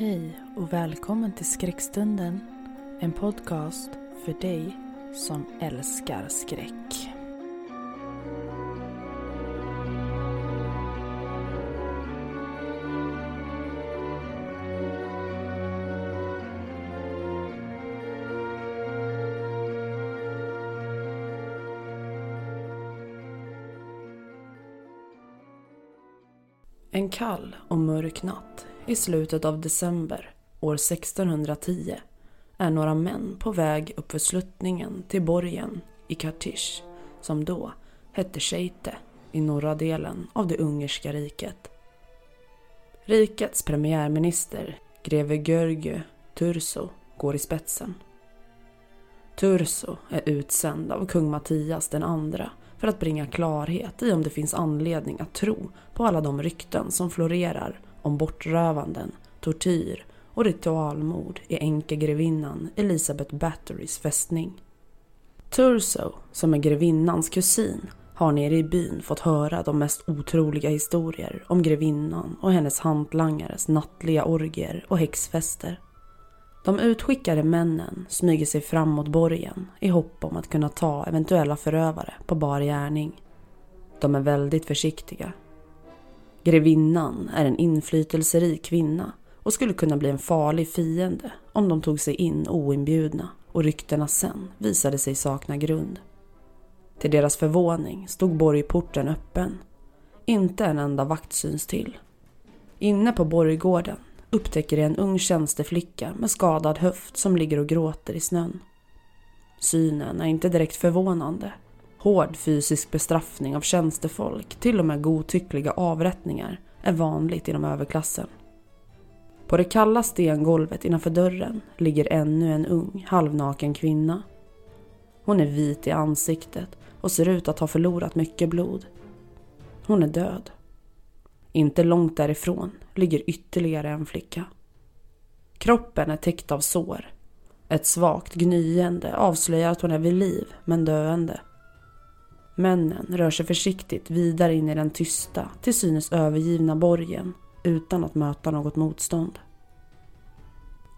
Hej och välkommen till Skräckstunden. En podcast för dig som älskar skräck. En kall och mörk natt i slutet av december år 1610 är några män på väg uppför sluttningen till borgen i Kartish som då hette Scheite i norra delen av det ungerska riket. Rikets premiärminister, greve Görgö Turso, går i spetsen. Turso är utsänd av kung Mattias den andra för att bringa klarhet i om det finns anledning att tro på alla de rykten som florerar om bortrövanden, tortyr och ritualmord i enkegrevinnan Elisabeth Batterys fästning. Turso, som är grevinnans kusin, har nere i byn fått höra de mest otroliga historier om grevinnan och hennes hantlangares nattliga orgier och häxfester. De utskickade männen smyger sig fram mot borgen i hopp om att kunna ta eventuella förövare på bar gärning. De är väldigt försiktiga. Grevinnan är en inflytelserik kvinna och skulle kunna bli en farlig fiende om de tog sig in oinbjudna och ryktena sen visade sig sakna grund. Till deras förvåning stod borgporten öppen. Inte en enda vakt syns till. Inne på borggården upptäcker de en ung tjänsteflicka med skadad höft som ligger och gråter i snön. Synen är inte direkt förvånande. Hård fysisk bestraffning av tjänstefolk, till och med godtyckliga avrättningar, är vanligt inom överklassen. På det kalla stengolvet innanför dörren ligger ännu en ung, halvnaken kvinna. Hon är vit i ansiktet och ser ut att ha förlorat mycket blod. Hon är död. Inte långt därifrån ligger ytterligare en flicka. Kroppen är täckt av sår. Ett svagt gnyende avslöjar att hon är vid liv, men döende. Männen rör sig försiktigt vidare in i den tysta, till synes övergivna borgen utan att möta något motstånd.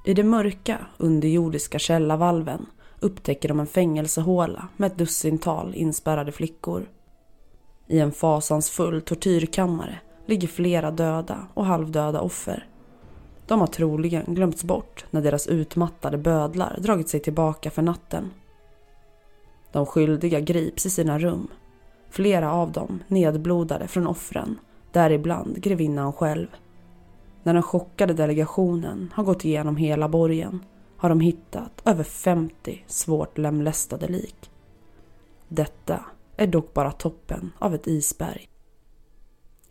I det mörka, underjordiska källarvalven upptäcker de en fängelsehåla med ett dussintal inspärrade flickor. I en fasansfull tortyrkammare ligger flera döda och halvdöda offer. De har troligen glömts bort när deras utmattade bödlar dragit sig tillbaka för natten. De skyldiga grips i sina rum. Flera av dem nedblodade från offren, däribland grevinnan själv. När den chockade delegationen har gått igenom hela borgen har de hittat över 50 svårt lemlästade lik. Detta är dock bara toppen av ett isberg.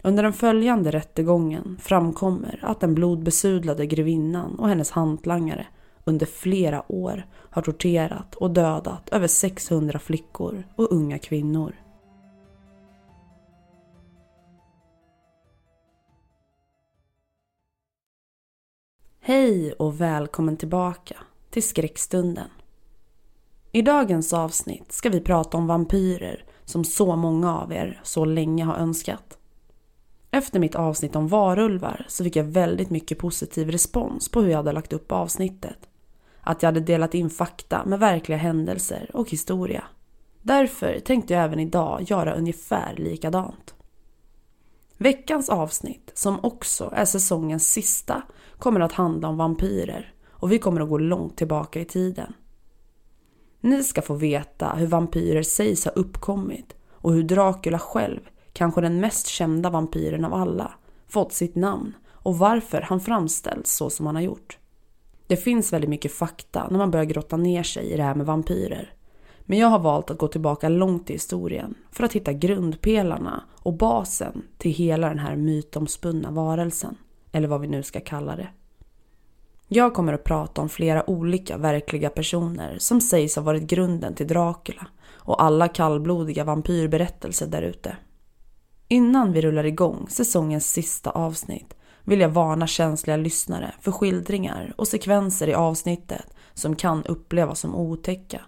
Under den följande rättegången framkommer att den blodbesudlade grevinnan och hennes hantlangare under flera år har torterat och dödat över 600 flickor och unga kvinnor. Hej och välkommen tillbaka till skräckstunden. I dagens avsnitt ska vi prata om vampyrer som så många av er så länge har önskat. Efter mitt avsnitt om varulvar så fick jag väldigt mycket positiv respons på hur jag hade lagt upp avsnittet. Att jag hade delat in fakta med verkliga händelser och historia. Därför tänkte jag även idag göra ungefär likadant. Veckans avsnitt, som också är säsongens sista, kommer att handla om vampyrer och vi kommer att gå långt tillbaka i tiden. Ni ska få veta hur vampyrer sägs ha uppkommit och hur Dracula själv kanske den mest kända vampyren av alla, fått sitt namn och varför han framställs så som han har gjort. Det finns väldigt mycket fakta när man börjar grotta ner sig i det här med vampyrer. Men jag har valt att gå tillbaka långt i historien för att hitta grundpelarna och basen till hela den här mytomspunna varelsen. Eller vad vi nu ska kalla det. Jag kommer att prata om flera olika verkliga personer som sägs ha varit grunden till Dracula och alla kallblodiga vampyrberättelser därute. Innan vi rullar igång säsongens sista avsnitt vill jag varna känsliga lyssnare för skildringar och sekvenser i avsnittet som kan upplevas som otäcka.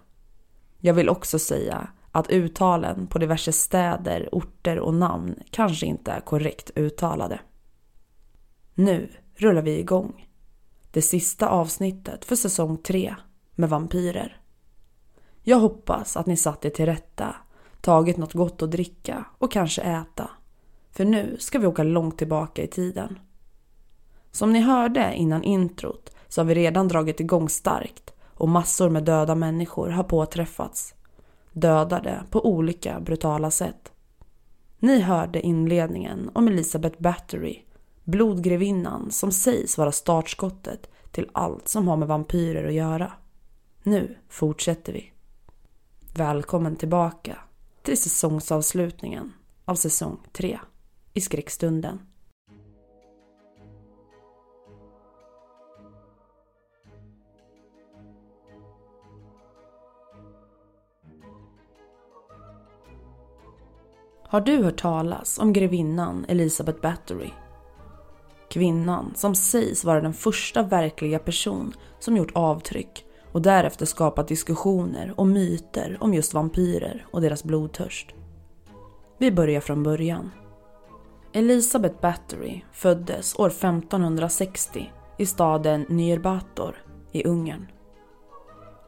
Jag vill också säga att uttalen på diverse städer, orter och namn kanske inte är korrekt uttalade. Nu rullar vi igång. Det sista avsnittet för säsong 3 med vampyrer. Jag hoppas att ni satt er till rätta, tagit något gott att dricka och kanske äta. För nu ska vi åka långt tillbaka i tiden. Som ni hörde innan introt så har vi redan dragit igång starkt och massor med döda människor har påträffats. Dödade på olika brutala sätt. Ni hörde inledningen om Elisabeth Battery, blodgrevinnan som sägs vara startskottet till allt som har med vampyrer att göra. Nu fortsätter vi. Välkommen tillbaka till säsongsavslutningen av säsong 3 i skräckstunden. Har du hört talas om grevinnan Elizabeth Bathory? Kvinnan som sägs vara den första verkliga person som gjort avtryck och därefter skapat diskussioner och myter om just vampyrer och deras blodtörst. Vi börjar från början. Elizabeth Bathory föddes år 1560 i staden Nyrbator i Ungern.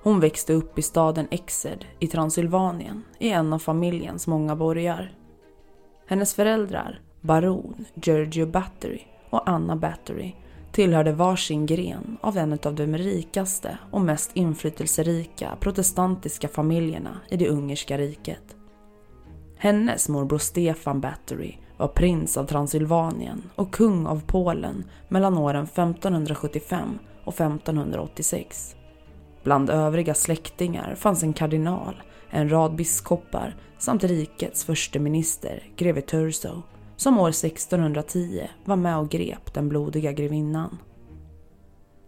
Hon växte upp i staden Exed i Transylvanien i en av familjens många borgar. Hennes föräldrar, baron Giorgio Battery och Anna Battery, tillhörde varsin gren av en av de rikaste och mest inflytelserika protestantiska familjerna i det ungerska riket. Hennes morbror Stefan Battery var prins av Transylvanien och kung av Polen mellan åren 1575 och 1586. Bland övriga släktingar fanns en kardinal, en rad biskopar samt rikets förste minister, greve Turso, som år 1610 var med och grep den blodiga grevinnan.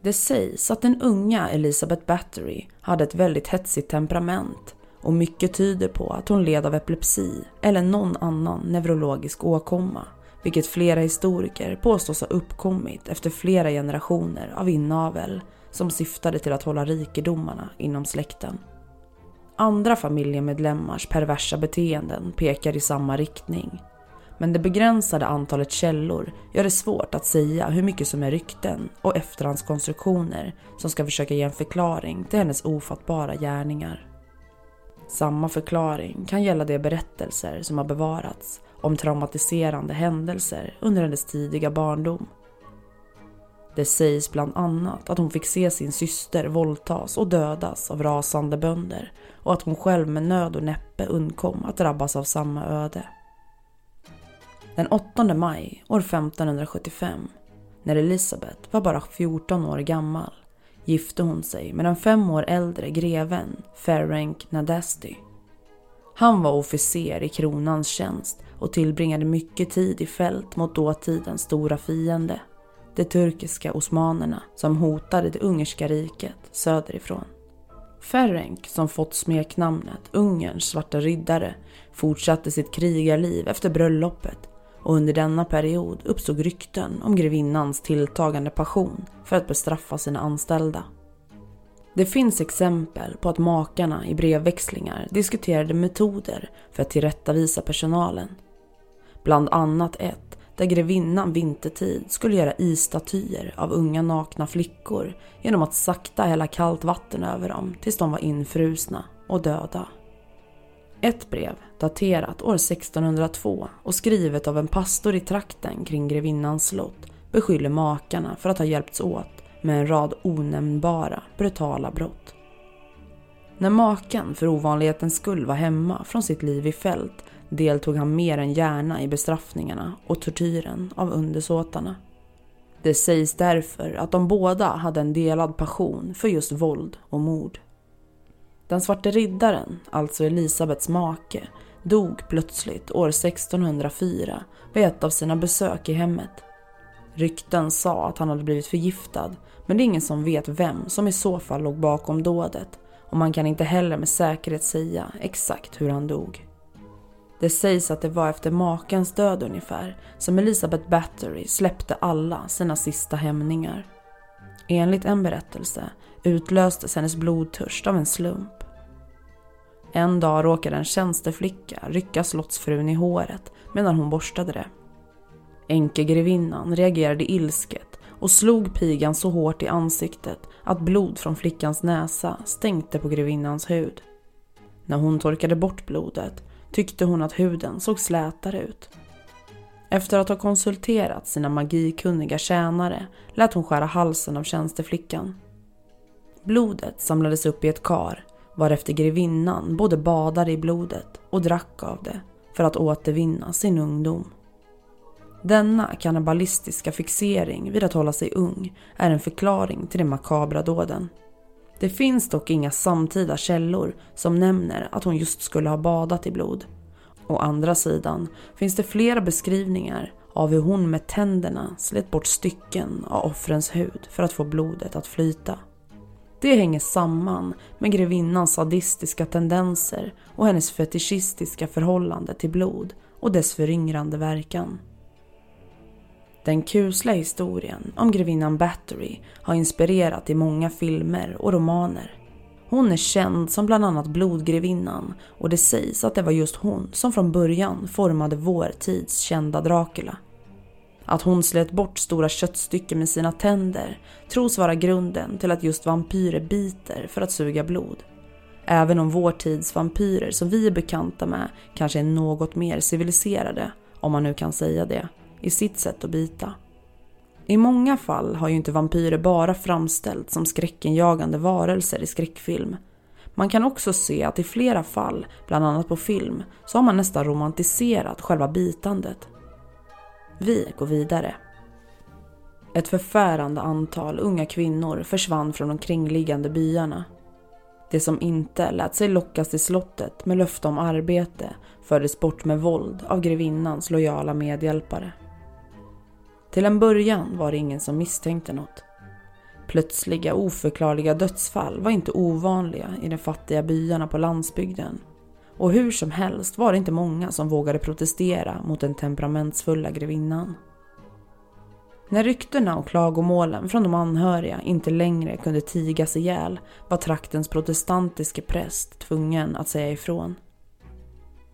Det sägs att den unga Elizabeth Bathory hade ett väldigt hetsigt temperament och mycket tyder på att hon led av epilepsi eller någon annan neurologisk åkomma, vilket flera historiker påstås ha uppkommit efter flera generationer av inavel som syftade till att hålla rikedomarna inom släkten. Andra familjemedlemmars perversa beteenden pekar i samma riktning. Men det begränsade antalet källor gör det svårt att säga hur mycket som är rykten och efterhandskonstruktioner som ska försöka ge en förklaring till hennes ofattbara gärningar. Samma förklaring kan gälla de berättelser som har bevarats om traumatiserande händelser under hennes tidiga barndom. Det sägs bland annat att hon fick se sin syster våldtas och dödas av rasande bönder och att hon själv med nöd och näppe undkom att drabbas av samma öde. Den 8 maj år 1575, när Elisabeth var bara 14 år gammal, gifte hon sig med den fem år äldre greven Ferenc Nadasti. Han var officer i kronans tjänst och tillbringade mycket tid i fält mot dåtidens stora fiende, de turkiska osmanerna som hotade det ungerska riket söderifrån. Ferenc, som fått smeknamnet Ungerns svarta riddare, fortsatte sitt krigarliv efter bröllopet och under denna period uppstod rykten om grevinnans tilltagande passion för att bestraffa sina anställda. Det finns exempel på att makarna i brevväxlingar diskuterade metoder för att tillrättavisa personalen. Bland annat ett där grevinnan vintertid skulle göra isstatyer av unga nakna flickor genom att sakta hälla kallt vatten över dem tills de var infrusna och döda. Ett brev, daterat år 1602 och skrivet av en pastor i trakten kring grevinnans slott, beskyller makarna för att ha hjälpts åt med en rad onämnbara, brutala brott. När maken för ovanlighetens skull var hemma från sitt liv i fält deltog han mer än gärna i bestraffningarna och tortyren av undersåtarna. Det sägs därför att de båda hade en delad passion för just våld och mord. Den svarte riddaren, alltså Elisabets make, dog plötsligt år 1604 vid ett av sina besök i hemmet. Rykten sa att han hade blivit förgiftad men det är ingen som vet vem som i så fall låg bakom dådet och man kan inte heller med säkerhet säga exakt hur han dog. Det sägs att det var efter makens död ungefär som Elizabeth Battery släppte alla sina sista hämningar. Enligt en berättelse utlöstes hennes blodtörst av en slump. En dag råkade en tjänsteflicka rycka slottsfrun i håret medan hon borstade det. Enkegrevinnan reagerade ilsket och slog pigan så hårt i ansiktet att blod från flickans näsa stänkte på grevinnans hud. När hon torkade bort blodet tyckte hon att huden såg slätare ut. Efter att ha konsulterat sina magikunniga tjänare lät hon skära halsen av tjänsteflickan. Blodet samlades upp i ett kar varefter grevinnan både badade i blodet och drack av det för att återvinna sin ungdom. Denna kannibalistiska fixering vid att hålla sig ung är en förklaring till de makabra dåden. Det finns dock inga samtida källor som nämner att hon just skulle ha badat i blod. Å andra sidan finns det flera beskrivningar av hur hon med tänderna slet bort stycken av offrens hud för att få blodet att flyta. Det hänger samman med grevinnans sadistiska tendenser och hennes fetischistiska förhållande till blod och dess föryngrande verkan. Den kusliga historien om grevinnan Battery har inspirerat i många filmer och romaner. Hon är känd som bland annat Blodgrevinnan och det sägs att det var just hon som från början formade vår tids kända Dracula. Att hon slet bort stora köttstycken med sina tänder tros vara grunden till att just vampyrer biter för att suga blod. Även om vår tids vampyrer som vi är bekanta med kanske är något mer civiliserade, om man nu kan säga det, i sitt sätt att bita. I många fall har ju inte vampyrer bara framställts som skräckenjagande varelser i skräckfilm. Man kan också se att i flera fall, bland annat på film, så har man nästan romantiserat själva bitandet. Vi går vidare. Ett förfärande antal unga kvinnor försvann från de kringliggande byarna. Det som inte lät sig lockas till slottet med löfte om arbete fördes bort med våld av grevinnans lojala medhjälpare. Till en början var det ingen som misstänkte något. Plötsliga oförklarliga dödsfall var inte ovanliga i de fattiga byarna på landsbygden. Och hur som helst var det inte många som vågade protestera mot den temperamentsfulla grevinnan. När ryktena och klagomålen från de anhöriga inte längre kunde tigas ihjäl var traktens protestantiske präst tvungen att säga ifrån.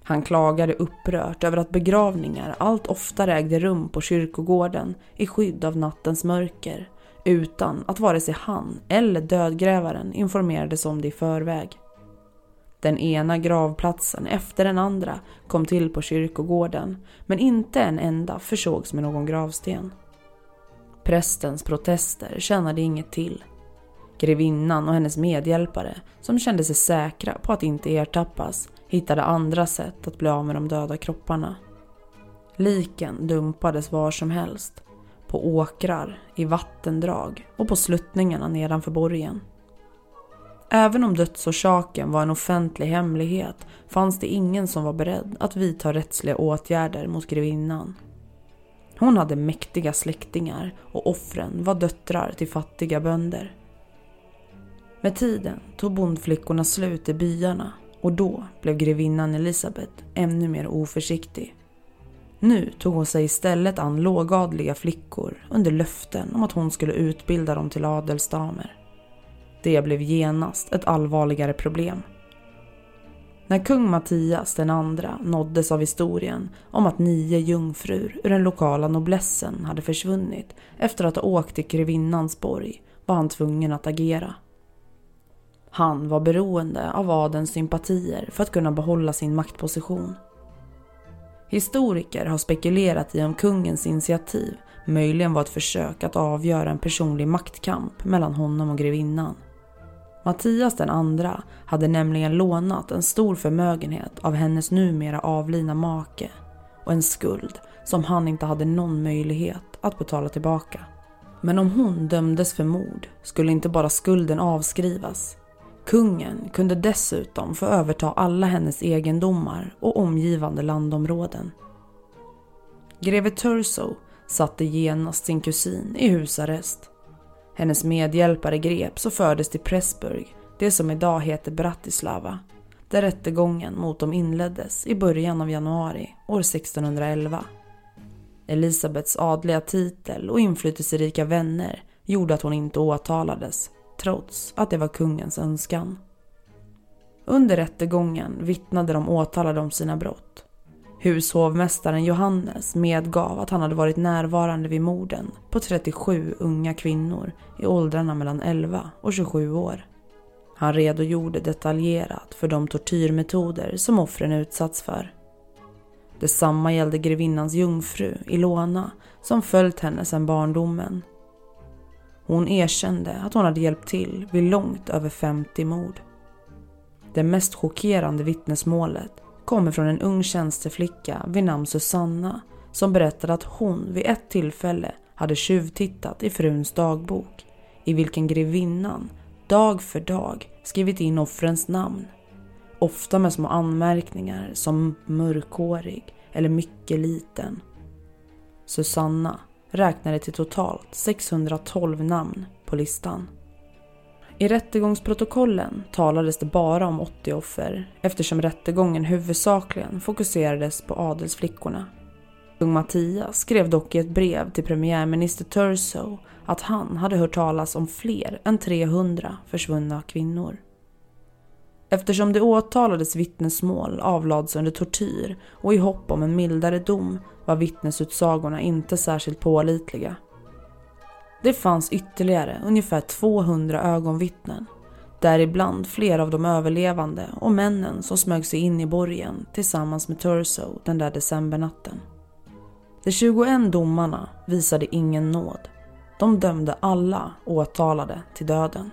Han klagade upprört över att begravningar allt oftare ägde rum på kyrkogården i skydd av nattens mörker utan att vare sig han eller dödgrävaren informerades om det i förväg. Den ena gravplatsen efter den andra kom till på kyrkogården men inte en enda försågs med någon gravsten. Prästens protester tjänade inget till. Grevinnan och hennes medhjälpare, som kände sig säkra på att inte ertappas, hittade andra sätt att bli av med de döda kropparna. Liken dumpades var som helst. På åkrar, i vattendrag och på sluttningarna nedanför borgen. Även om dödsorsaken var en offentlig hemlighet fanns det ingen som var beredd att vidta rättsliga åtgärder mot grevinnan. Hon hade mäktiga släktingar och offren var döttrar till fattiga bönder. Med tiden tog bondflickorna slut i byarna och då blev grevinnan Elisabeth ännu mer oförsiktig. Nu tog hon sig istället an lågadliga flickor under löften om att hon skulle utbilda dem till adelsdamer. Det blev genast ett allvarligare problem. När kung Mattias den andra nåddes av historien om att nio jungfrur ur den lokala noblessen hade försvunnit efter att ha åkt till grevinnans borg var han tvungen att agera. Han var beroende av adelns sympatier för att kunna behålla sin maktposition. Historiker har spekulerat i om kungens initiativ möjligen var ett försök att avgöra en personlig maktkamp mellan honom och grevinnan. Mattias den andra hade nämligen lånat en stor förmögenhet av hennes numera avlidna make och en skuld som han inte hade någon möjlighet att betala tillbaka. Men om hon dömdes för mord skulle inte bara skulden avskrivas Kungen kunde dessutom få överta alla hennes egendomar och omgivande landområden. Greve Turso satte genast sin kusin i husarrest. Hennes medhjälpare greps och fördes till Pressburg, det som idag heter Bratislava, där rättegången mot dem inleddes i början av januari år 1611. Elisabets adliga titel och inflytelserika vänner gjorde att hon inte åtalades, trots att det var kungens önskan. Under rättegången vittnade de åtalade om sina brott. Hushovmästaren Johannes medgav att han hade varit närvarande vid morden på 37 unga kvinnor i åldrarna mellan 11 och 27 år. Han redogjorde detaljerat för de tortyrmetoder som offren utsatts för. Detsamma gällde grevinnans jungfru Ilona som följt henne sedan barndomen. Hon erkände att hon hade hjälpt till vid långt över 50 mord. Det mest chockerande vittnesmålet kommer från en ung tjänsteflicka vid namn Susanna som berättade att hon vid ett tillfälle hade tjuvtittat i fruns dagbok i vilken grevinnan dag för dag skrivit in offrens namn. Ofta med små anmärkningar som mörkhårig eller mycket liten. Susanna räknade till totalt 612 namn på listan. I rättegångsprotokollen talades det bara om 80 offer eftersom rättegången huvudsakligen fokuserades på adelsflickorna. Kung Mattias skrev dock i ett brev till premiärminister Turso att han hade hört talas om fler än 300 försvunna kvinnor. Eftersom det åtalades vittnesmål avlades under tortyr och i hopp om en mildare dom var vittnesutsagorna inte särskilt pålitliga. Det fanns ytterligare ungefär 200 ögonvittnen, däribland flera av de överlevande och männen som smög sig in i borgen tillsammans med Turso den där decembernatten. De 21 domarna visade ingen nåd. De dömde alla åtalade till döden.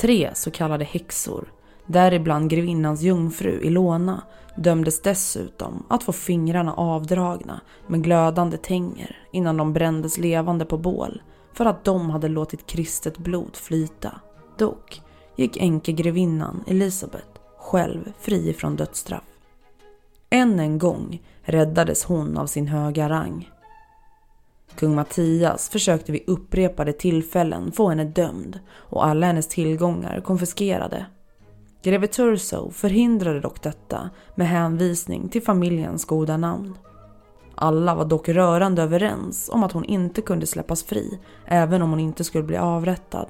Tre så kallade häxor, däribland grevinnans jungfru Ilona, dömdes dessutom att få fingrarna avdragna med glödande tänger innan de brändes levande på bål för att de hade låtit kristet blod flyta. Dock gick enkegrevinnan Elisabeth själv fri från dödsstraff. Än en gång räddades hon av sin höga rang. Kung Mattias försökte vid upprepade tillfällen få henne dömd och alla hennes tillgångar konfiskerade. Greve Turso förhindrade dock detta med hänvisning till familjens goda namn. Alla var dock rörande överens om att hon inte kunde släppas fri även om hon inte skulle bli avrättad.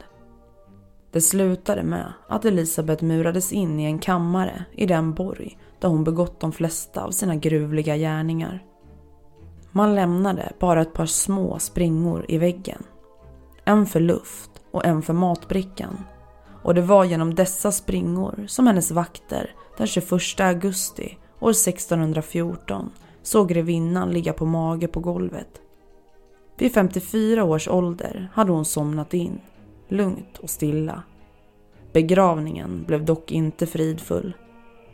Det slutade med att Elisabeth murades in i en kammare i den borg där hon begått de flesta av sina gruvliga gärningar. Man lämnade bara ett par små springor i väggen. En för luft och en för matbrickan. Och det var genom dessa springor som hennes vakter den 21 augusti år 1614 såg grevinnan ligga på mage på golvet. Vid 54 års ålder hade hon somnat in, lugnt och stilla. Begravningen blev dock inte fridfull.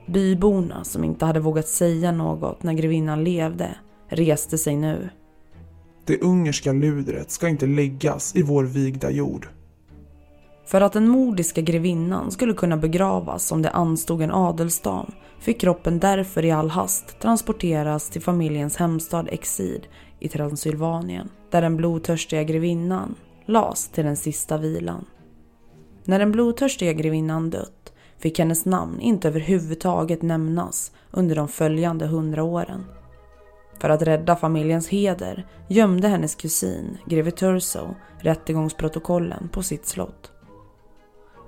Byborna som inte hade vågat säga något när grevinnan levde reste sig nu. Det ungerska ludret ska inte läggas i vår vigda jord. För att den mordiska grevinnan skulle kunna begravas som det anstod en adelsdam fick kroppen därför i all hast transporteras till familjens hemstad Exid i Transylvanien, där den blodtörstiga grevinnan las till den sista vilan. När den blodtörstiga grevinnan dött fick hennes namn inte överhuvudtaget nämnas under de följande hundra åren. För att rädda familjens heder gömde hennes kusin, greve Turso, rättegångsprotokollen på sitt slott.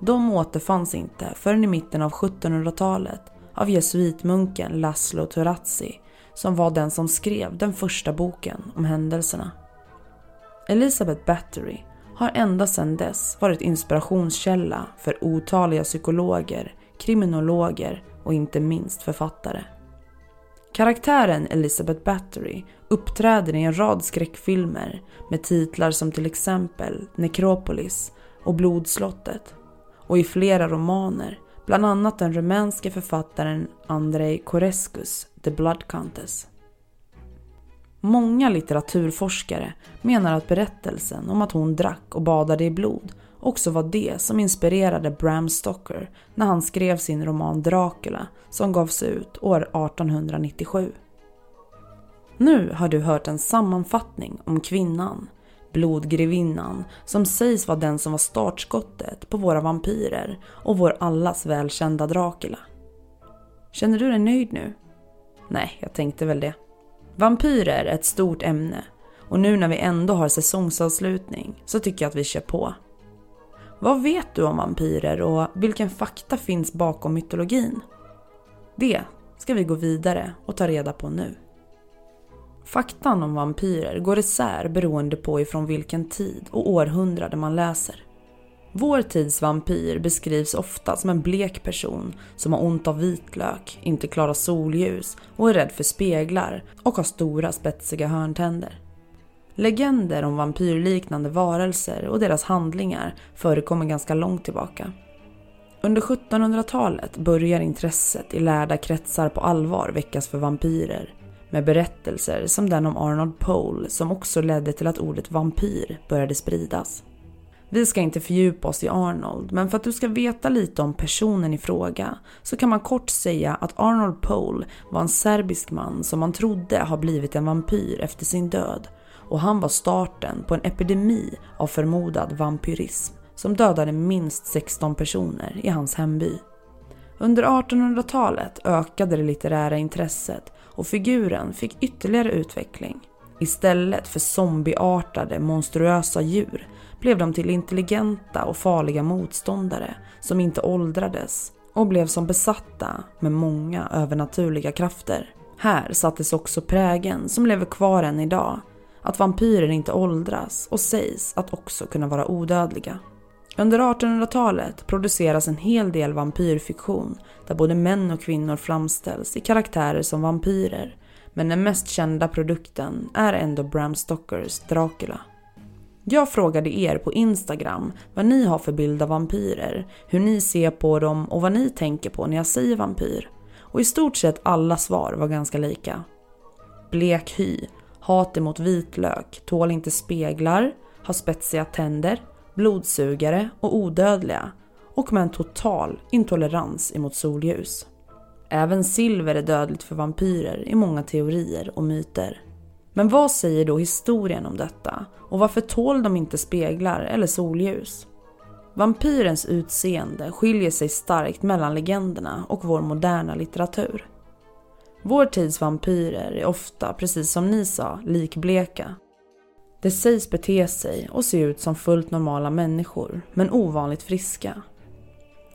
De återfanns inte förrän i mitten av 1700-talet av jesuitmunken Laszlo Turazzi som var den som skrev den första boken om händelserna. Elizabeth Battery har ända sedan dess varit inspirationskälla för otaliga psykologer, kriminologer och inte minst författare. Karaktären Elizabeth Battery uppträder i en rad skräckfilmer med titlar som till exempel Necropolis och Blodslottet och i flera romaner, bland annat den rumänske författaren Andrei Korescus The Blood Countess. Många litteraturforskare menar att berättelsen om att hon drack och badade i blod också var det som inspirerade Bram Stoker när han skrev sin roman Dracula som gavs ut år 1897. Nu har du hört en sammanfattning om kvinnan, blodgrevinnan, som sägs vara den som var startskottet på våra vampyrer och vår allas välkända Dracula. Känner du dig nöjd nu? Nej, jag tänkte väl det. Vampyrer är ett stort ämne och nu när vi ändå har säsongsavslutning så tycker jag att vi kör på. Vad vet du om vampyrer och vilken fakta finns bakom mytologin? Det ska vi gå vidare och ta reda på nu. Faktan om vampyrer går isär beroende på ifrån vilken tid och århundrade man läser. Vår tids vampyr beskrivs ofta som en blek person som har ont av vitlök, inte klarar solljus och är rädd för speglar och har stora spetsiga hörntänder. Legender om vampyrliknande varelser och deras handlingar förekommer ganska långt tillbaka. Under 1700-talet börjar intresset i lärda kretsar på allvar väckas för vampyrer med berättelser som den om Arnold Pole som också ledde till att ordet vampyr började spridas. Vi ska inte fördjupa oss i Arnold, men för att du ska veta lite om personen i fråga så kan man kort säga att Arnold Pole var en serbisk man som man trodde har blivit en vampyr efter sin död och han var starten på en epidemi av förmodad vampyrism som dödade minst 16 personer i hans hemby. Under 1800-talet ökade det litterära intresset och figuren fick ytterligare utveckling. Istället för zombieartade monstruösa djur blev de till intelligenta och farliga motståndare som inte åldrades och blev som besatta med många övernaturliga krafter. Här sattes också prägen som lever kvar än idag, att vampyrer inte åldras och sägs att också kunna vara odödliga. Under 1800-talet produceras en hel del vampyrfiktion där både män och kvinnor framställs i karaktärer som vampyrer. Men den mest kända produkten är ändå Bram Stokers Dracula. Jag frågade er på Instagram vad ni har för bild av vampyrer, hur ni ser på dem och vad ni tänker på när jag säger vampyr. Och i stort sett alla svar var ganska lika. Blek hy, hat emot vitlök, tål inte speglar, har spetsiga tänder, blodsugare och odödliga och med en total intolerans emot solljus. Även silver är dödligt för vampyrer i många teorier och myter. Men vad säger då historien om detta? Och varför tål de inte speglar eller solljus? Vampyrens utseende skiljer sig starkt mellan legenderna och vår moderna litteratur. Vår tids vampyrer är ofta, precis som ni sa, likbleka. Det sägs bete sig och se ut som fullt normala människor, men ovanligt friska.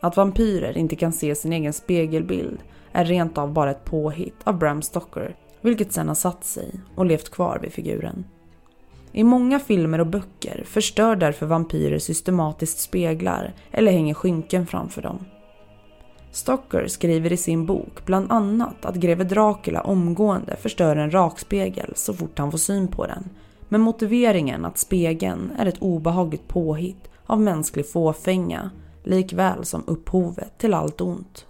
Att vampyrer inte kan se sin egen spegelbild är rent av bara ett påhitt av Bram Stoker, vilket sen har satt sig och levt kvar vid figuren. I många filmer och böcker förstör därför vampyrer systematiskt speglar eller hänger skynken framför dem. Stocker skriver i sin bok bland annat att greve Dracula omgående förstör en rakspegel så fort han får syn på den, med motiveringen att spegeln är ett obehagligt påhitt av mänsklig fåfänga, likväl som upphovet till allt ont.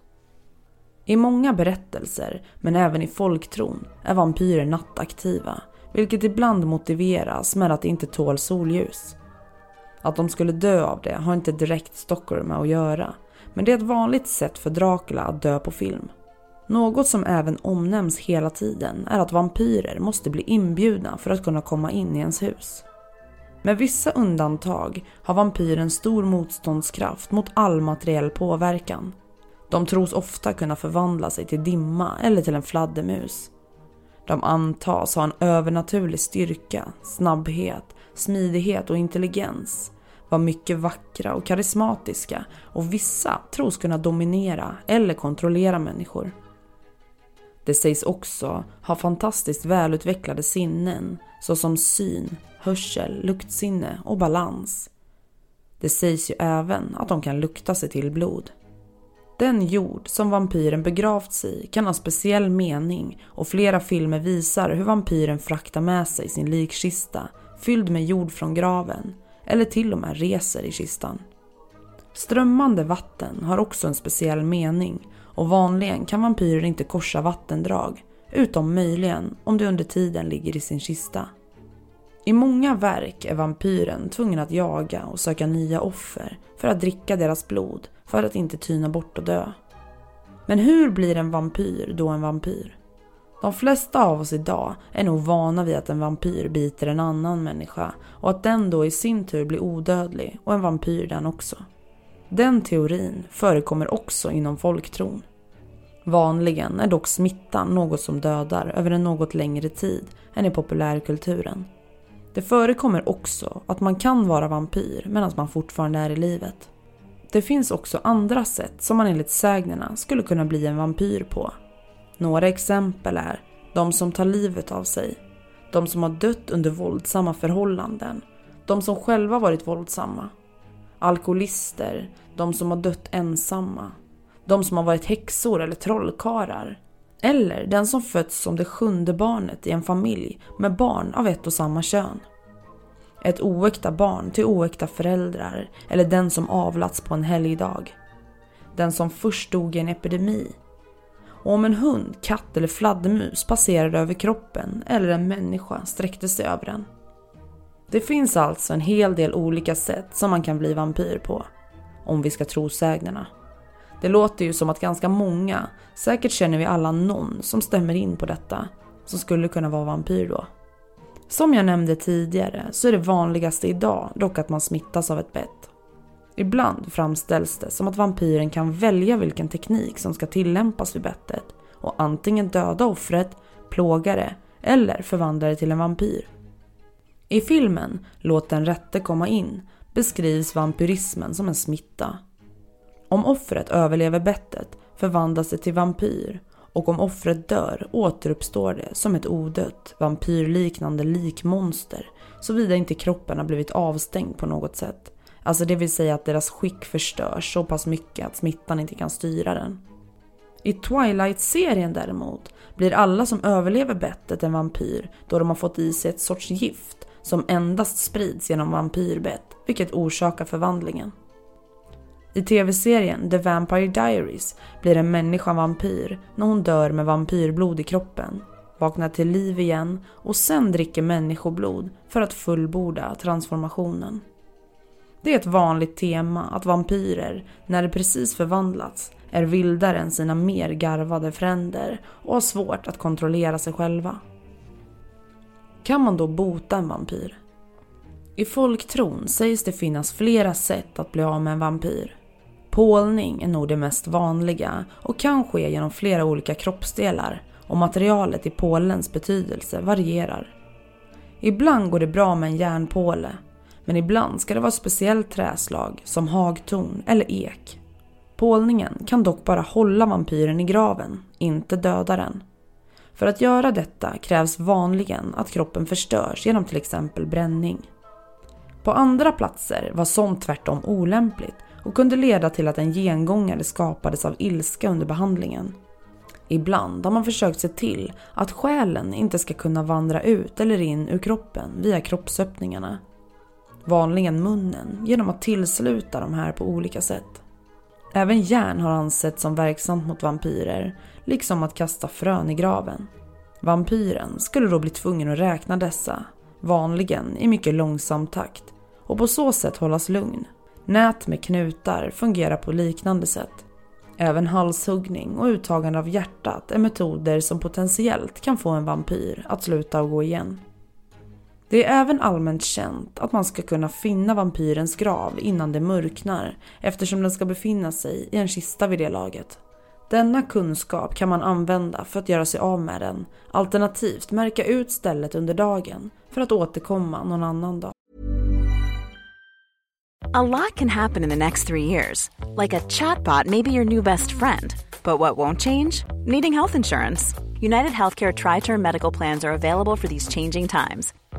I många berättelser, men även i folktron, är vampyrer nattaktiva, vilket ibland motiveras med att de inte tål solljus. Att de skulle dö av det har inte direkt Stockholm med att göra, men det är ett vanligt sätt för Dracula att dö på film. Något som även omnämns hela tiden är att vampyrer måste bli inbjudna för att kunna komma in i ens hus. Med vissa undantag har vampyren stor motståndskraft mot all materiell påverkan. De tros ofta kunna förvandla sig till dimma eller till en fladdermus. De antas ha en övernaturlig styrka, snabbhet, smidighet och intelligens var mycket vackra och karismatiska och vissa tros kunna dominera eller kontrollera människor. Det sägs också ha fantastiskt välutvecklade sinnen såsom syn, hörsel, luktsinne och balans. Det sägs ju även att de kan lukta sig till blod. Den jord som vampyren begravt sig i kan ha speciell mening och flera filmer visar hur vampyren fraktar med sig sin likkista fylld med jord från graven eller till och med reser i kistan. Strömmande vatten har också en speciell mening och vanligen kan vampyrer inte korsa vattendrag utom möjligen om det under tiden ligger i sin kista. I många verk är vampyren tvungen att jaga och söka nya offer för att dricka deras blod för att inte tyna bort och dö. Men hur blir en vampyr då en vampyr? De flesta av oss idag är nog vana vid att en vampyr biter en annan människa och att den då i sin tur blir odödlig och en vampyr den också. Den teorin förekommer också inom folktron. Vanligen är dock smittan något som dödar över en något längre tid än i populärkulturen. Det förekommer också att man kan vara vampyr medan man fortfarande är i livet. Det finns också andra sätt som man enligt sägnerna skulle kunna bli en vampyr på. Några exempel är de som tar livet av sig, de som har dött under våldsamma förhållanden, de som själva varit våldsamma, alkoholister, de som har dött ensamma, de som har varit häxor eller trollkarlar, eller den som fötts som det sjunde barnet i en familj med barn av ett och samma kön. Ett oäkta barn till oäkta föräldrar eller den som avlats på en helgdag. Den som först dog i en epidemi. Och om en hund, katt eller fladdermus passerade över kroppen eller en människa sträckte sig över den. Det finns alltså en hel del olika sätt som man kan bli vampyr på. Om vi ska tro sägnerna. Det låter ju som att ganska många, säkert känner vi alla någon som stämmer in på detta, som skulle kunna vara vampyr då. Som jag nämnde tidigare så är det vanligaste idag dock att man smittas av ett bett. Ibland framställs det som att vampyren kan välja vilken teknik som ska tillämpas vid bettet och antingen döda offret, plåga det eller förvandla det till en vampyr. I filmen Låt den rätte komma in beskrivs vampyrismen som en smitta. Om offret överlever bettet förvandlas det till vampyr och om offret dör återuppstår det som ett odött, vampyrliknande likmonster såvida inte kroppen har blivit avstängd på något sätt. Alltså det vill säga att deras skick förstörs så pass mycket att smittan inte kan styra den. I Twilight-serien däremot blir alla som överlever bettet en vampyr då de har fått i sig ett sorts gift som endast sprids genom vampyrbett, vilket orsakar förvandlingen. I tv-serien The Vampire Diaries blir en människa vampyr när hon dör med vampyrblod i kroppen, vaknar till liv igen och sen dricker människoblod för att fullborda transformationen. Det är ett vanligt tema att vampyrer, när de precis förvandlats, är vildare än sina mer garvade fränder och har svårt att kontrollera sig själva. Kan man då bota en vampyr? I folktron sägs det finnas flera sätt att bli av med en vampyr. Pålning är nog det mest vanliga och kan ske genom flera olika kroppsdelar och materialet i pålens betydelse varierar. Ibland går det bra med en järnpåle, men ibland ska det vara ett speciellt träslag som hagtorn eller ek. Pålningen kan dock bara hålla vampyren i graven, inte döda den. För att göra detta krävs vanligen att kroppen förstörs genom till exempel bränning. På andra platser var sånt tvärtom olämpligt och kunde leda till att en gengångare skapades av ilska under behandlingen. Ibland har man försökt se till att själen inte ska kunna vandra ut eller in ur kroppen via kroppsöppningarna. Vanligen munnen genom att tillsluta de här på olika sätt. Även järn har ansetts som verksamt mot vampyrer, liksom att kasta frön i graven. Vampyren skulle då bli tvungen att räkna dessa, vanligen i mycket långsam takt, och på så sätt hållas lugn. Nät med knutar fungerar på liknande sätt. Även halshuggning och uttagande av hjärtat är metoder som potentiellt kan få en vampyr att sluta och gå igen. Det är även allmänt känt att man ska kunna finna vampyrens grav innan det mörknar eftersom den ska befinna sig i en kista vid det laget. Denna kunskap kan man använda för att göra sig av med den, alternativt märka ut stället under dagen för att återkomma någon annan dag. A lot can happen in the next three years. Like a chatbot maybe your new best friend. But what won't change? Needing health insurance. United Healthcare Tri Term Medical Plans are available for these changing times.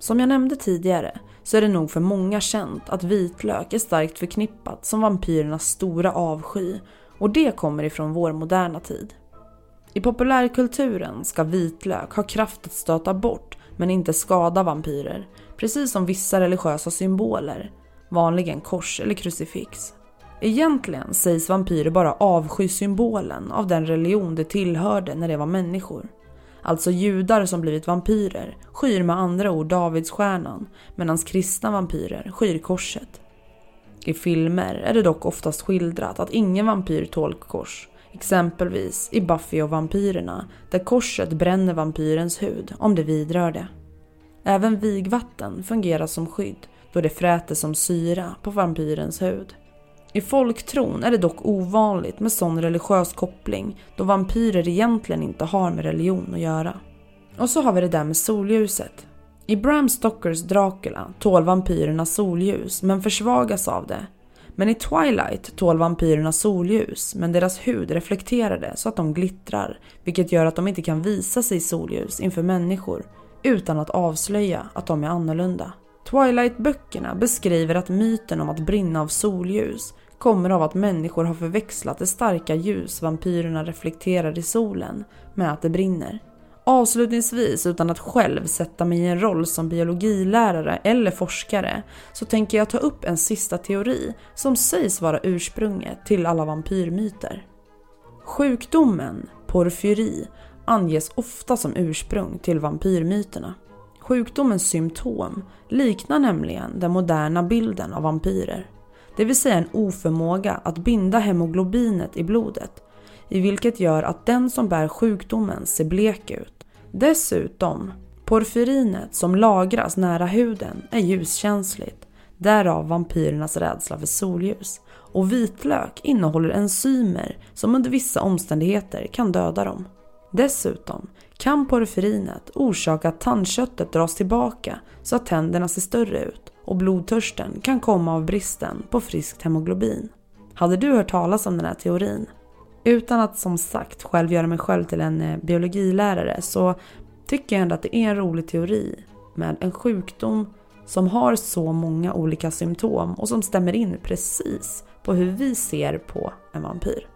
Som jag nämnde tidigare så är det nog för många känt att vitlök är starkt förknippat som vampyrernas stora avsky och det kommer ifrån vår moderna tid. I populärkulturen ska vitlök ha kraft att stöta bort men inte skada vampyrer, precis som vissa religiösa symboler, vanligen kors eller krucifix. Egentligen sägs vampyrer bara avsky symbolen av den religion de tillhörde när de var människor. Alltså judar som blivit vampyrer skyr med andra ord Davidsstjärnan medan kristna vampyrer skyr korset. I filmer är det dock oftast skildrat att ingen vampyr tål kors. Exempelvis i Buffy och vampyrerna där korset bränner vampyrens hud om det vidrör det. Även vigvatten fungerar som skydd då det fräter som syra på vampyrens hud. I folktron är det dock ovanligt med sån religiös koppling då vampyrer egentligen inte har med religion att göra. Och så har vi det där med solljuset. I Bram Stokers Dracula tål vampyrerna solljus men försvagas av det. Men i Twilight tål vampyrerna solljus men deras hud reflekterar det så att de glittrar vilket gör att de inte kan visa sig i solljus inför människor utan att avslöja att de är annorlunda. Twilight-böckerna beskriver att myten om att brinna av solljus kommer av att människor har förväxlat det starka ljus vampyrerna reflekterar i solen med att det brinner. Avslutningsvis, utan att själv sätta mig i en roll som biologilärare eller forskare, så tänker jag ta upp en sista teori som sägs vara ursprunget till alla vampyrmyter. Sjukdomen porfyri anges ofta som ursprung till vampyrmyterna. Sjukdomens symptom liknar nämligen den moderna bilden av vampyrer. Det vill säga en oförmåga att binda hemoglobinet i blodet, i vilket gör att den som bär sjukdomen ser blek ut. Dessutom, porfyrinet som lagras nära huden är ljuskänsligt, därav vampyrernas rädsla för solljus. Och vitlök innehåller enzymer som under vissa omständigheter kan döda dem. Dessutom kan porfyrinet orsaka att tandköttet dras tillbaka så att tänderna ser större ut och blodtörsten kan komma av bristen på friskt hemoglobin. Hade du hört talas om den här teorin? Utan att som sagt själv göra mig själv till en eh, biologilärare så tycker jag ändå att det är en rolig teori med en sjukdom som har så många olika symptom och som stämmer in precis på hur vi ser på en vampyr.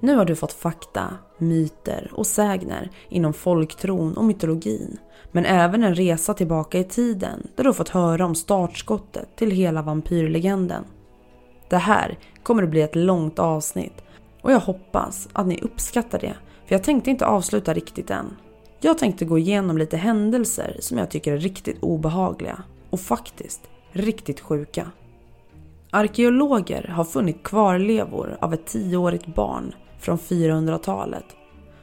Nu har du fått fakta, myter och sägner inom folktron och mytologin. Men även en resa tillbaka i tiden där du fått höra om startskottet till hela vampyrlegenden. Det här kommer att bli ett långt avsnitt och jag hoppas att ni uppskattar det för jag tänkte inte avsluta riktigt än. Jag tänkte gå igenom lite händelser som jag tycker är riktigt obehagliga och faktiskt riktigt sjuka. Arkeologer har funnit kvarlevor av ett tioårigt barn från 400-talet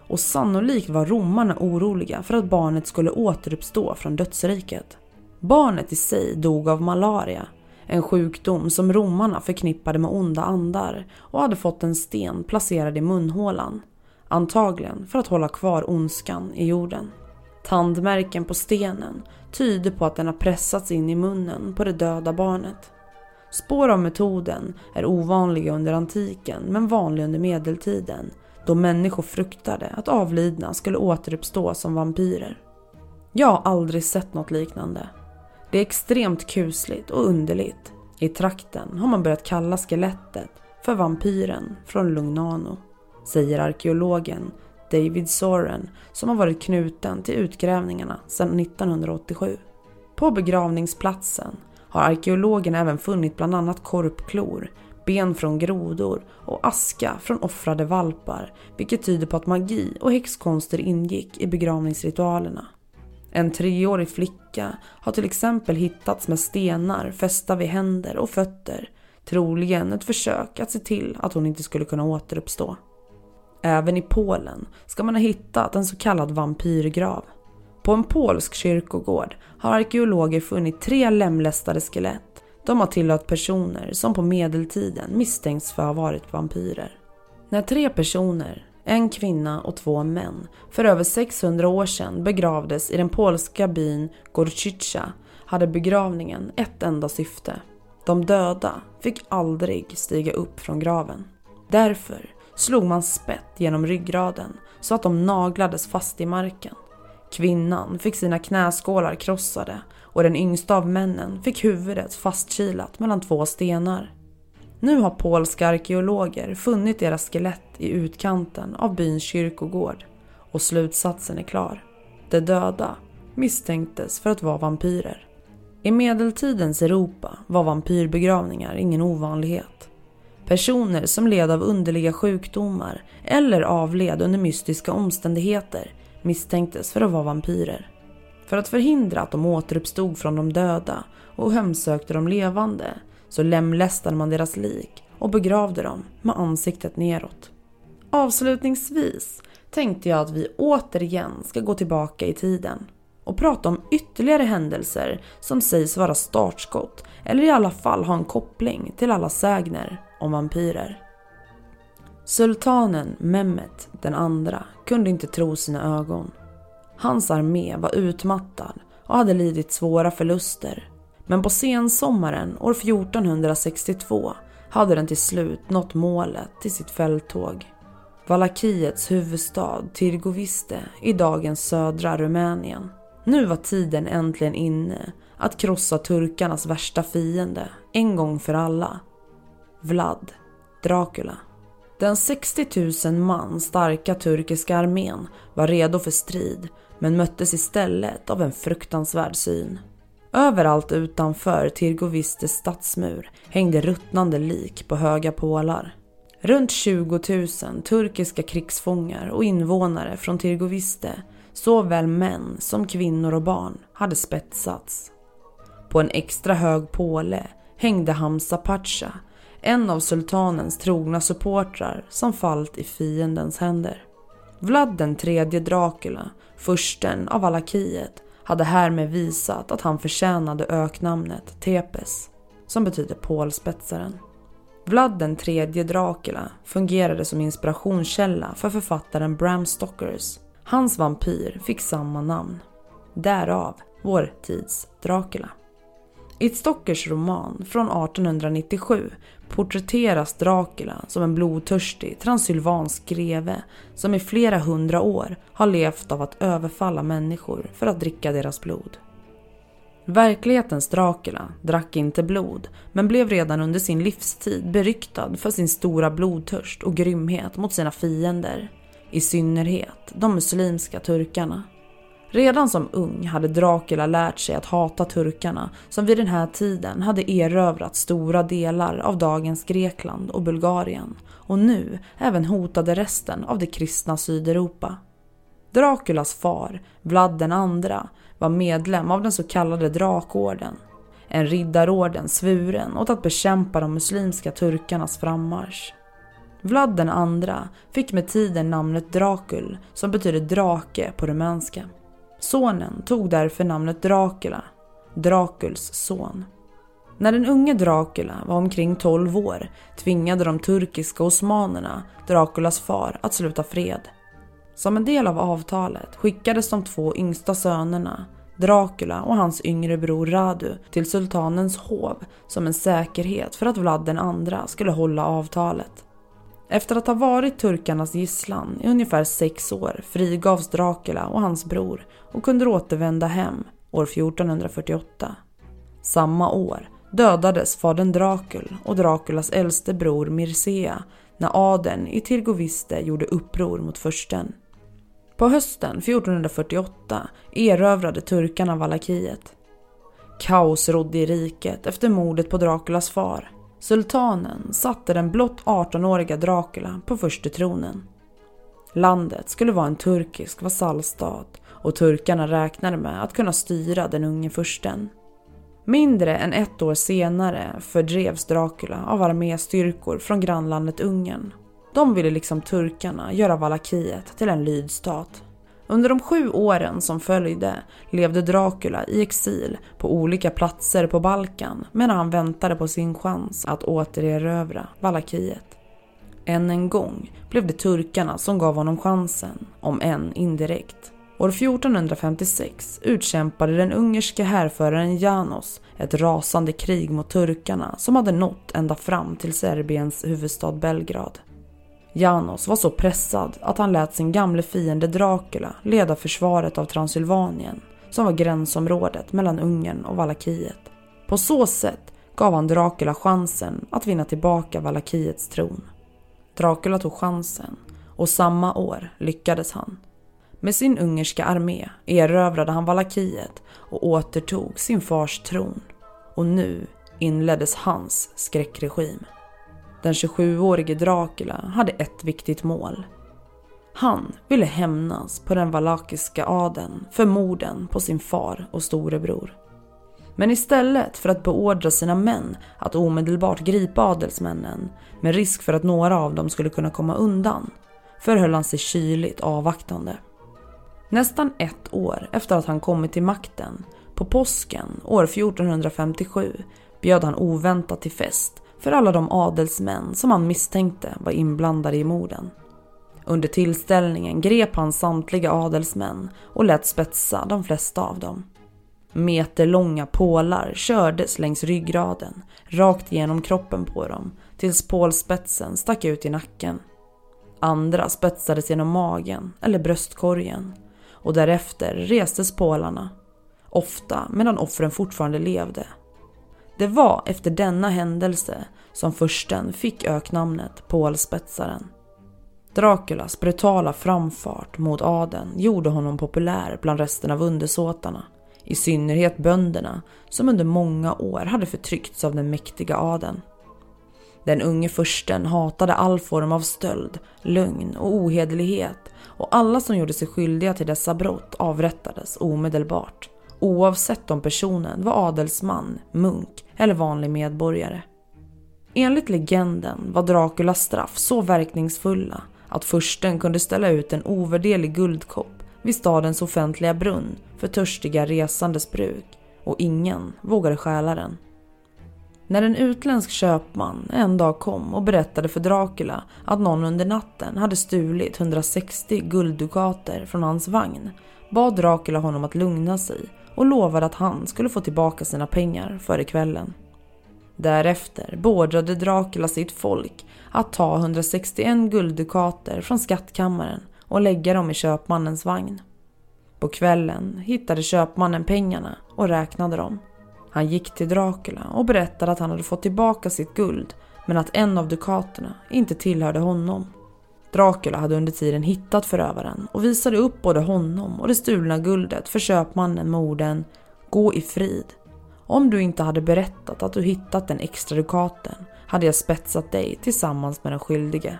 och sannolikt var romarna oroliga för att barnet skulle återuppstå från dödsriket. Barnet i sig dog av malaria, en sjukdom som romarna förknippade med onda andar och hade fått en sten placerad i munhålan. Antagligen för att hålla kvar ondskan i jorden. Tandmärken på stenen tyder på att den har pressats in i munnen på det döda barnet. Spår av metoden är ovanliga under antiken men vanliga under medeltiden då människor fruktade att avlidna skulle återuppstå som vampyrer. Jag har aldrig sett något liknande. Det är extremt kusligt och underligt. I trakten har man börjat kalla skelettet för vampyren från Lugnano, säger arkeologen David Soren som har varit knuten till utgrävningarna sedan 1987. På begravningsplatsen har arkeologen även funnit bland annat korpklor, ben från grodor och aska från offrade valpar, vilket tyder på att magi och häxkonster ingick i begravningsritualerna. En treårig flicka har till exempel hittats med stenar fästa vid händer och fötter, troligen ett försök att se till att hon inte skulle kunna återuppstå. Även i Polen ska man ha hittat en så kallad vampyrgrav. På en polsk kyrkogård har arkeologer funnit tre lemlästade skelett. De har tillhört personer som på medeltiden misstänks för att ha varit vampyrer. När tre personer, en kvinna och två män, för över 600 år sedan begravdes i den polska byn Gorczyca hade begravningen ett enda syfte. De döda fick aldrig stiga upp från graven. Därför slog man spett genom ryggraden så att de naglades fast i marken. Kvinnan fick sina knäskålar krossade och den yngsta av männen fick huvudet fastkilat mellan två stenar. Nu har polska arkeologer funnit deras skelett i utkanten av byns kyrkogård och slutsatsen är klar. De döda misstänktes för att vara vampyrer. I medeltidens Europa var vampyrbegravningar ingen ovanlighet. Personer som led av underliga sjukdomar eller avled under mystiska omständigheter misstänktes för att vara vampyrer. För att förhindra att de återuppstod från de döda och hemsökte de levande så lemlästade man deras lik och begravde dem med ansiktet neråt. Avslutningsvis tänkte jag att vi återigen ska gå tillbaka i tiden och prata om ytterligare händelser som sägs vara startskott eller i alla fall ha en koppling till alla sägner om vampyrer. Sultanen Mehmet den andra kunde inte tro sina ögon. Hans armé var utmattad och hade lidit svåra förluster. Men på sensommaren år 1462 hade den till slut nått målet till sitt fälttåg. Valakiets huvudstad Tirgoviste i dagens södra Rumänien. Nu var tiden äntligen inne att krossa turkarnas värsta fiende en gång för alla. Vlad Dracula. Den 60 000 man starka turkiska armén var redo för strid men möttes istället av en fruktansvärd syn. Överallt utanför Tirgovistes stadsmur hängde ruttnande lik på höga pålar. Runt 20 000 turkiska krigsfångar och invånare från Tirgoviste, såväl män som kvinnor och barn, hade spetsats. På en extra hög påle hängde Hamza Pacha, en av sultanens trogna supportrar som fallit i fiendens händer. Vlad den tredje Dracula, fursten av alakiet, hade härmed visat att han förtjänade öknamnet Tepes, som betyder pålspetsaren. Vlad den tredje Dracula fungerade som inspirationskälla för författaren Bram Stokers. Hans vampyr fick samma namn. Därav vår tids Dracula. I Stockers roman från 1897 porträtteras Dracula som en blodtörstig transylvansk greve som i flera hundra år har levt av att överfalla människor för att dricka deras blod. Verklighetens Dracula drack inte blod men blev redan under sin livstid beryktad för sin stora blodtörst och grymhet mot sina fiender. I synnerhet de muslimska turkarna. Redan som ung hade Dracula lärt sig att hata turkarna som vid den här tiden hade erövrat stora delar av dagens Grekland och Bulgarien och nu även hotade resten av det kristna Sydeuropa. Draculas far, Vlad den andra, var medlem av den så kallade Drakorden. En riddarorden svuren åt att bekämpa de muslimska turkarnas frammarsch. Vlad den andra fick med tiden namnet Dracul som betyder drake på rumänska. Sonen tog därför namnet Dracula, Draculs son. När den unge Dracula var omkring 12 år tvingade de turkiska osmanerna Draculas far att sluta fred. Som en del av avtalet skickades de två yngsta sönerna, Dracula och hans yngre bror Radu, till sultanens hov som en säkerhet för att Vlad den andra skulle hålla avtalet. Efter att ha varit turkarnas gisslan i ungefär sex år frigavs Dracula och hans bror och kunde återvända hem år 1448. Samma år dödades fadern Dracul och Draculas äldste bror Mircea när adeln i Tirgoviste gjorde uppror mot fursten. På hösten 1448 erövrade turkarna Valakiet. Kaos rådde i riket efter mordet på Draculas far Sultanen satte den blott 18-åriga Dracula på första tronen. Landet skulle vara en turkisk vasallstat och turkarna räknade med att kunna styra den unge fursten. Mindre än ett år senare fördrevs Dracula av arméstyrkor från grannlandet Ungern. De ville liksom turkarna göra Valakiet till en lydstat. Under de sju åren som följde levde Dracula i exil på olika platser på Balkan medan han väntade på sin chans att återerövra Valakiet. Än en gång blev det turkarna som gav honom chansen, om än indirekt. År 1456 utkämpade den ungerske härföraren Janos ett rasande krig mot turkarna som hade nått ända fram till Serbiens huvudstad Belgrad. Janos var så pressad att han lät sin gamle fiende Dracula leda försvaret av Transylvanien som var gränsområdet mellan Ungern och Valakiet. På så sätt gav han Dracula chansen att vinna tillbaka Valakiets tron. Dracula tog chansen och samma år lyckades han. Med sin ungerska armé erövrade han Valakiet och återtog sin fars tron. Och nu inleddes hans skräckregim. Den 27-årige Dracula hade ett viktigt mål. Han ville hämnas på den valakiska adeln för morden på sin far och storebror. Men istället för att beordra sina män att omedelbart gripa adelsmännen med risk för att några av dem skulle kunna komma undan förhöll han sig kyligt avvaktande. Nästan ett år efter att han kommit till makten, på påsken år 1457, bjöd han oväntat till fest för alla de adelsmän som han misstänkte var inblandade i morden. Under tillställningen grep han samtliga adelsmän och lät spetsa de flesta av dem. Meterlånga pålar kördes längs ryggraden, rakt genom kroppen på dem, tills pålspetsen stack ut i nacken. Andra spetsades genom magen eller bröstkorgen och därefter restes pålarna, ofta medan offren fortfarande levde. Det var efter denna händelse som försten fick öknamnet Pålspetsaren. Draculas brutala framfart mot adeln gjorde honom populär bland resten av undersåtarna. I synnerhet bönderna som under många år hade förtryckts av den mäktiga adeln. Den unge försten hatade all form av stöld, lögn och ohederlighet och alla som gjorde sig skyldiga till dessa brott avrättades omedelbart. Oavsett om personen var adelsman, munk eller vanlig medborgare. Enligt legenden var Draculas straff så verkningsfulla att försten kunde ställa ut en ovärderlig guldkopp vid stadens offentliga brunn för törstiga resandes bruk och ingen vågade stjäla den. När en utländsk köpman en dag kom och berättade för Dracula att någon under natten hade stulit 160 gulddukater från hans vagn bad Dracula honom att lugna sig och lovade att han skulle få tillbaka sina pengar före kvällen. Därefter beordrade Dracula sitt folk att ta 161 gulddukater från skattkammaren och lägga dem i köpmannens vagn. På kvällen hittade köpmannen pengarna och räknade dem. Han gick till Dracula och berättade att han hade fått tillbaka sitt guld men att en av dukaterna inte tillhörde honom. Dracula hade under tiden hittat förövaren och visade upp både honom och det stulna guldet för köpmannen med orden “Gå i frid. Om du inte hade berättat att du hittat den extra dukaten hade jag spetsat dig tillsammans med den skyldige.”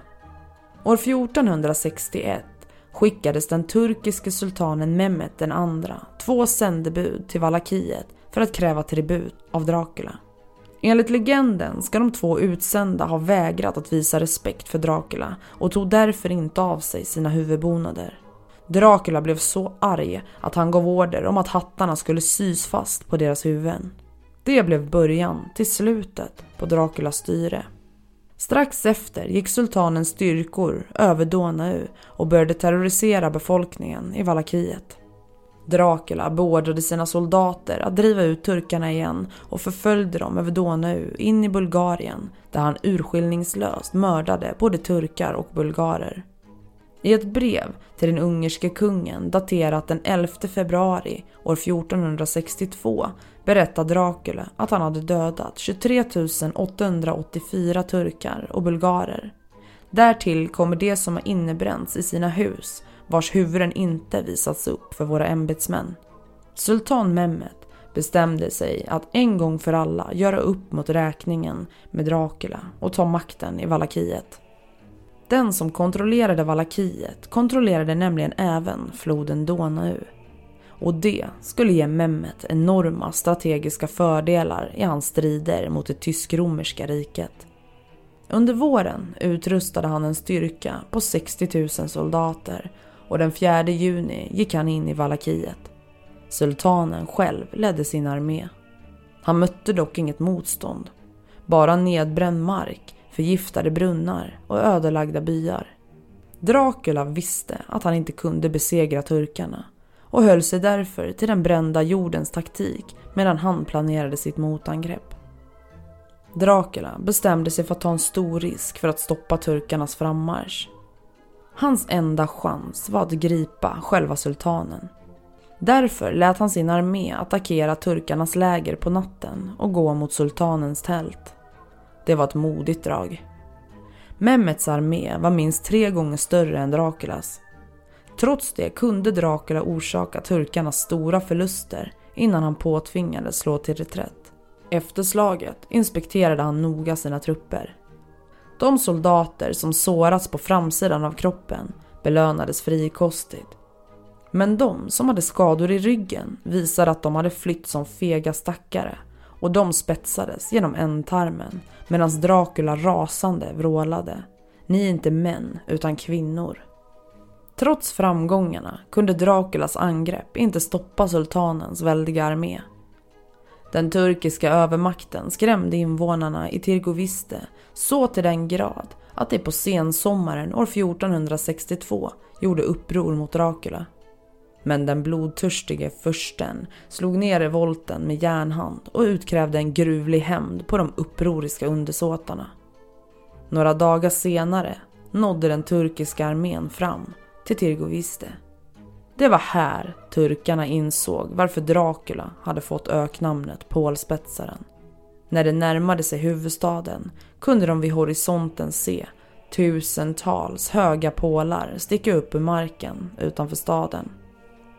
År 1461 skickades den turkiske sultanen Mehmet den andra två sändebud till Valakiet för att kräva tribut av Dracula. Enligt legenden ska de två utsända ha vägrat att visa respekt för Dracula och tog därför inte av sig sina huvudbonader. Dracula blev så arg att han gav order om att hattarna skulle sys fast på deras huvuden. Det blev början till slutet på Draculas styre. Strax efter gick sultanens styrkor över Donau och började terrorisera befolkningen i Valakiet. Dracula beordrade sina soldater att driva ut turkarna igen och förföljde dem över Donau in i Bulgarien där han urskillningslöst mördade både turkar och bulgarer. I ett brev till den ungerske kungen daterat den 11 februari år 1462 berättar Dracula att han hade dödat 23 884 turkar och bulgarer. Därtill kommer det som har innebränts i sina hus vars huvuden inte visats upp för våra ämbetsmän. Sultan Mehmet bestämde sig att en gång för alla göra upp mot räkningen med Dracula och ta makten i Valakiet. Den som kontrollerade Valakiet kontrollerade nämligen även floden Donau. Och det skulle ge Mehmet enorma strategiska fördelar i hans strider mot det tysk-romerska riket. Under våren utrustade han en styrka på 60 000 soldater och den 4 juni gick han in i Valakiet. Sultanen själv ledde sin armé. Han mötte dock inget motstånd. Bara nedbränd mark förgiftade brunnar och ödelagda byar. Dracula visste att han inte kunde besegra turkarna och höll sig därför till den brända jordens taktik medan han planerade sitt motangrepp. Dracula bestämde sig för att ta en stor risk för att stoppa turkarnas frammarsch. Hans enda chans var att gripa själva sultanen. Därför lät han sin armé attackera turkarnas läger på natten och gå mot sultanens tält. Det var ett modigt drag. Mehmets armé var minst tre gånger större än Draculas. Trots det kunde Dracula orsaka turkarna stora förluster innan han påtvingades slå till reträtt. Efter slaget inspekterade han noga sina trupper. De soldater som sårats på framsidan av kroppen belönades frikostigt. Men de som hade skador i ryggen visade att de hade flytt som fega stackare och de spetsades genom ändtarmen medan Dracula rasande vrålade. Ni är inte män utan kvinnor. Trots framgångarna kunde Draculas angrepp inte stoppa sultanens väldiga armé. Den turkiska övermakten skrämde invånarna i Tirgoviste så till den grad att de på sensommaren år 1462 gjorde uppror mot Dracula. Men den blodtörstige fursten slog ner revolten med järnhand och utkrävde en gruvlig hämnd på de upproriska undersåtarna. Några dagar senare nådde den turkiska armén fram till Tirgoviste. Det var här turkarna insåg varför Dracula hade fått öknamnet Pålspetsaren. När det närmade sig huvudstaden kunde de vid horisonten se tusentals höga pålar sticka upp ur marken utanför staden.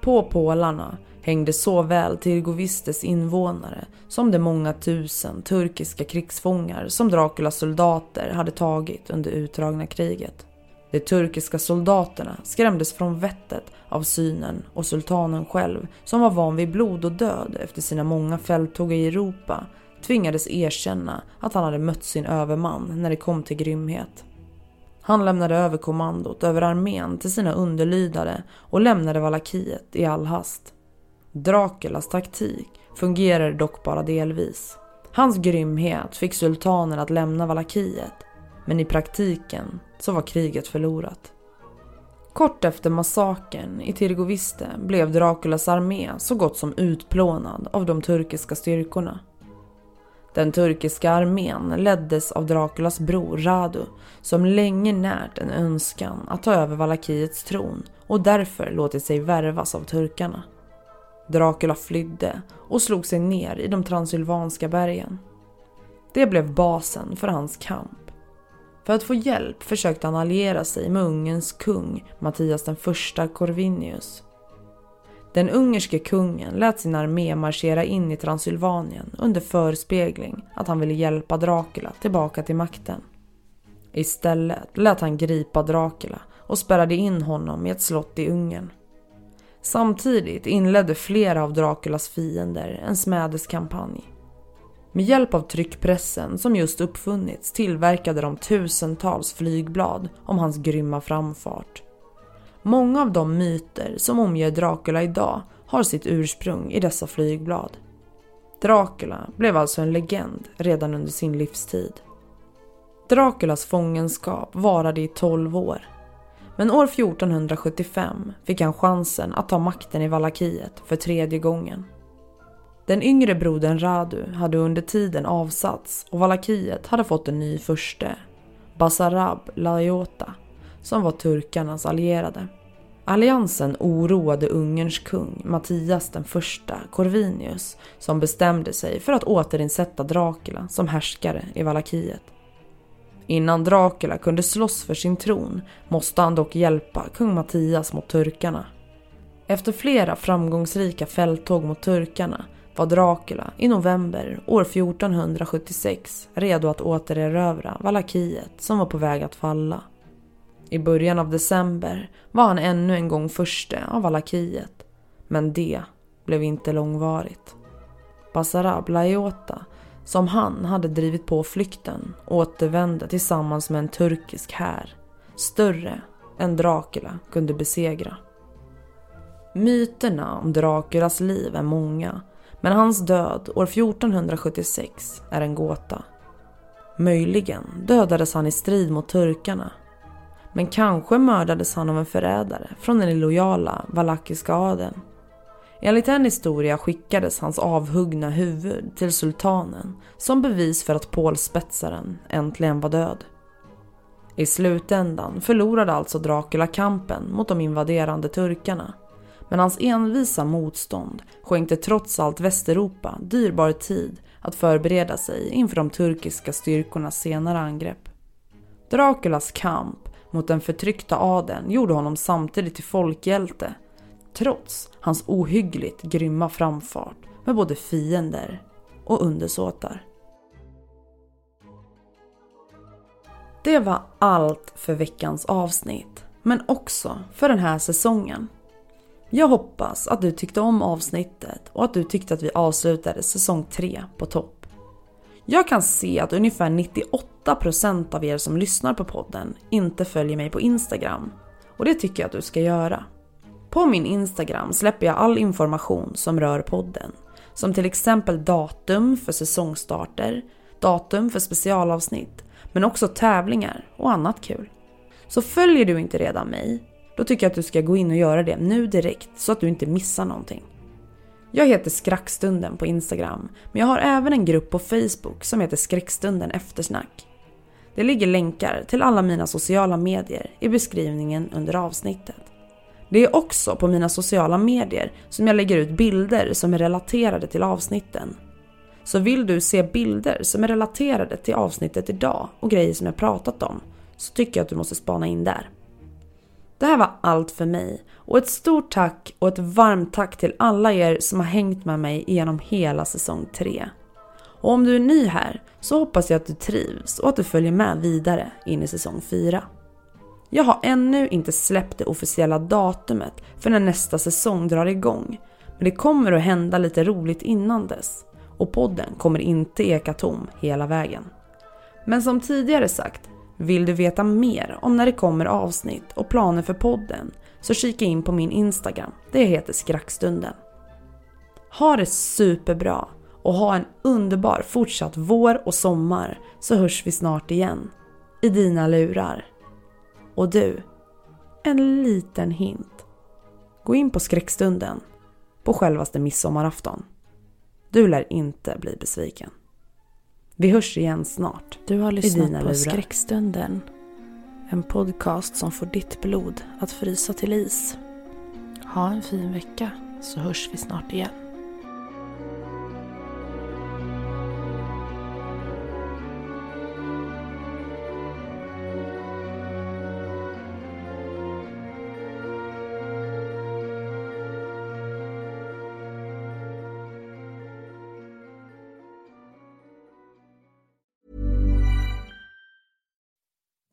På pålarna hängde såväl Tirgovistes invånare som de många tusen turkiska krigsfångar som Draculas soldater hade tagit under utdragna kriget. De turkiska soldaterna skrämdes från vettet av synen och sultanen själv, som var van vid blod och död efter sina många fälttåg i Europa, tvingades erkänna att han hade mött sin överman när det kom till grymhet. Han lämnade över kommandot över armén till sina underlydare och lämnade Valakiet i all hast. Draculas taktik fungerade dock bara delvis. Hans grymhet fick sultanen att lämna Valakiet, men i praktiken så var kriget förlorat. Kort efter massakern i Tirgoviste blev Draculas armé så gott som utplånad av de turkiska styrkorna. Den turkiska armén leddes av Draculas bror Radu som länge närt en önskan att ta över Valakiets tron och därför låtit sig värvas av turkarna. Dracula flydde och slog sig ner i de transylvanska bergen. Det blev basen för hans kamp. För att få hjälp försökte han alliera sig med Ungerns kung Mattias den första Corvinius. Den ungerske kungen lät sin armé marschera in i Transylvanien under förespegling att han ville hjälpa Dracula tillbaka till makten. Istället lät han gripa Dracula och spärrade in honom i ett slott i Ungern. Samtidigt inledde flera av Draculas fiender en smädeskampanj. Med hjälp av tryckpressen som just uppfunnits tillverkade de tusentals flygblad om hans grymma framfart. Många av de myter som omger Dracula idag har sitt ursprung i dessa flygblad. Dracula blev alltså en legend redan under sin livstid. Draculas fångenskap varade i 12 år. Men år 1475 fick han chansen att ta makten i Valakiet för tredje gången. Den yngre brodern Radu hade under tiden avsatts och Valakiet hade fått en ny furste, Basarab Lajota, som var turkarnas allierade. Alliansen oroade Ungerns kung Mattias den första, Corvinius, som bestämde sig för att återinsätta Dracula som härskare i Valakiet. Innan Dracula kunde slåss för sin tron måste han dock hjälpa kung Mattias mot turkarna. Efter flera framgångsrika fälttåg mot turkarna var Dracula i november år 1476 redo att återerövra Valakiet som var på väg att falla. I början av december var han ännu en gång förste av Valakiet, men det blev inte långvarigt. Basarab Laiota, som han hade drivit på flykten, återvände tillsammans med en turkisk här, större än Dracula kunde besegra. Myterna om Draculas liv är många men hans död år 1476 är en gåta. Möjligen dödades han i strid mot turkarna. Men kanske mördades han av en förrädare från den illojala valakiska adeln. Enligt en historia skickades hans avhuggna huvud till sultanen som bevis för att Pålspetsaren äntligen var död. I slutändan förlorade alltså Dracula kampen mot de invaderande turkarna. Men hans envisa motstånd skänkte trots allt Västeuropa dyrbar tid att förbereda sig inför de turkiska styrkornas senare angrepp. Draculas kamp mot den förtryckta adeln gjorde honom samtidigt till folkhjälte trots hans ohyggligt grymma framfart med både fiender och undersåtar. Det var allt för veckans avsnitt, men också för den här säsongen. Jag hoppas att du tyckte om avsnittet och att du tyckte att vi avslutade säsong 3 på topp. Jag kan se att ungefär 98% av er som lyssnar på podden inte följer mig på Instagram och det tycker jag att du ska göra. På min Instagram släpper jag all information som rör podden. Som till exempel datum för säsongstarter, datum för specialavsnitt, men också tävlingar och annat kul. Så följer du inte redan mig, då tycker jag att du ska gå in och göra det nu direkt så att du inte missar någonting. Jag heter Skräckstunden på Instagram, men jag har även en grupp på Facebook som heter Skräckstunden eftersnack. Det ligger länkar till alla mina sociala medier i beskrivningen under avsnittet. Det är också på mina sociala medier som jag lägger ut bilder som är relaterade till avsnitten. Så vill du se bilder som är relaterade till avsnittet idag och grejer som jag pratat om så tycker jag att du måste spana in där. Det här var allt för mig och ett stort tack och ett varmt tack till alla er som har hängt med mig genom hela säsong 3. Och om du är ny här så hoppas jag att du trivs och att du följer med vidare in i säsong 4. Jag har ännu inte släppt det officiella datumet för när nästa säsong drar igång. Men det kommer att hända lite roligt innan dess. Och podden kommer inte eka tom hela vägen. Men som tidigare sagt, vill du veta mer om när det kommer avsnitt och planer för podden så kika in på min Instagram. Det heter Skrackstunden. Ha det superbra och ha en underbar fortsatt vår och sommar så hörs vi snart igen. I dina lurar. Och du, en liten hint. Gå in på skräckstunden på självaste midsommarafton. Du lär inte bli besviken. Vi hörs igen snart. Du har lyssnat på lurar. Skräckstunden. En podcast som får ditt blod att frysa till is. Ha en fin vecka så hörs vi snart igen.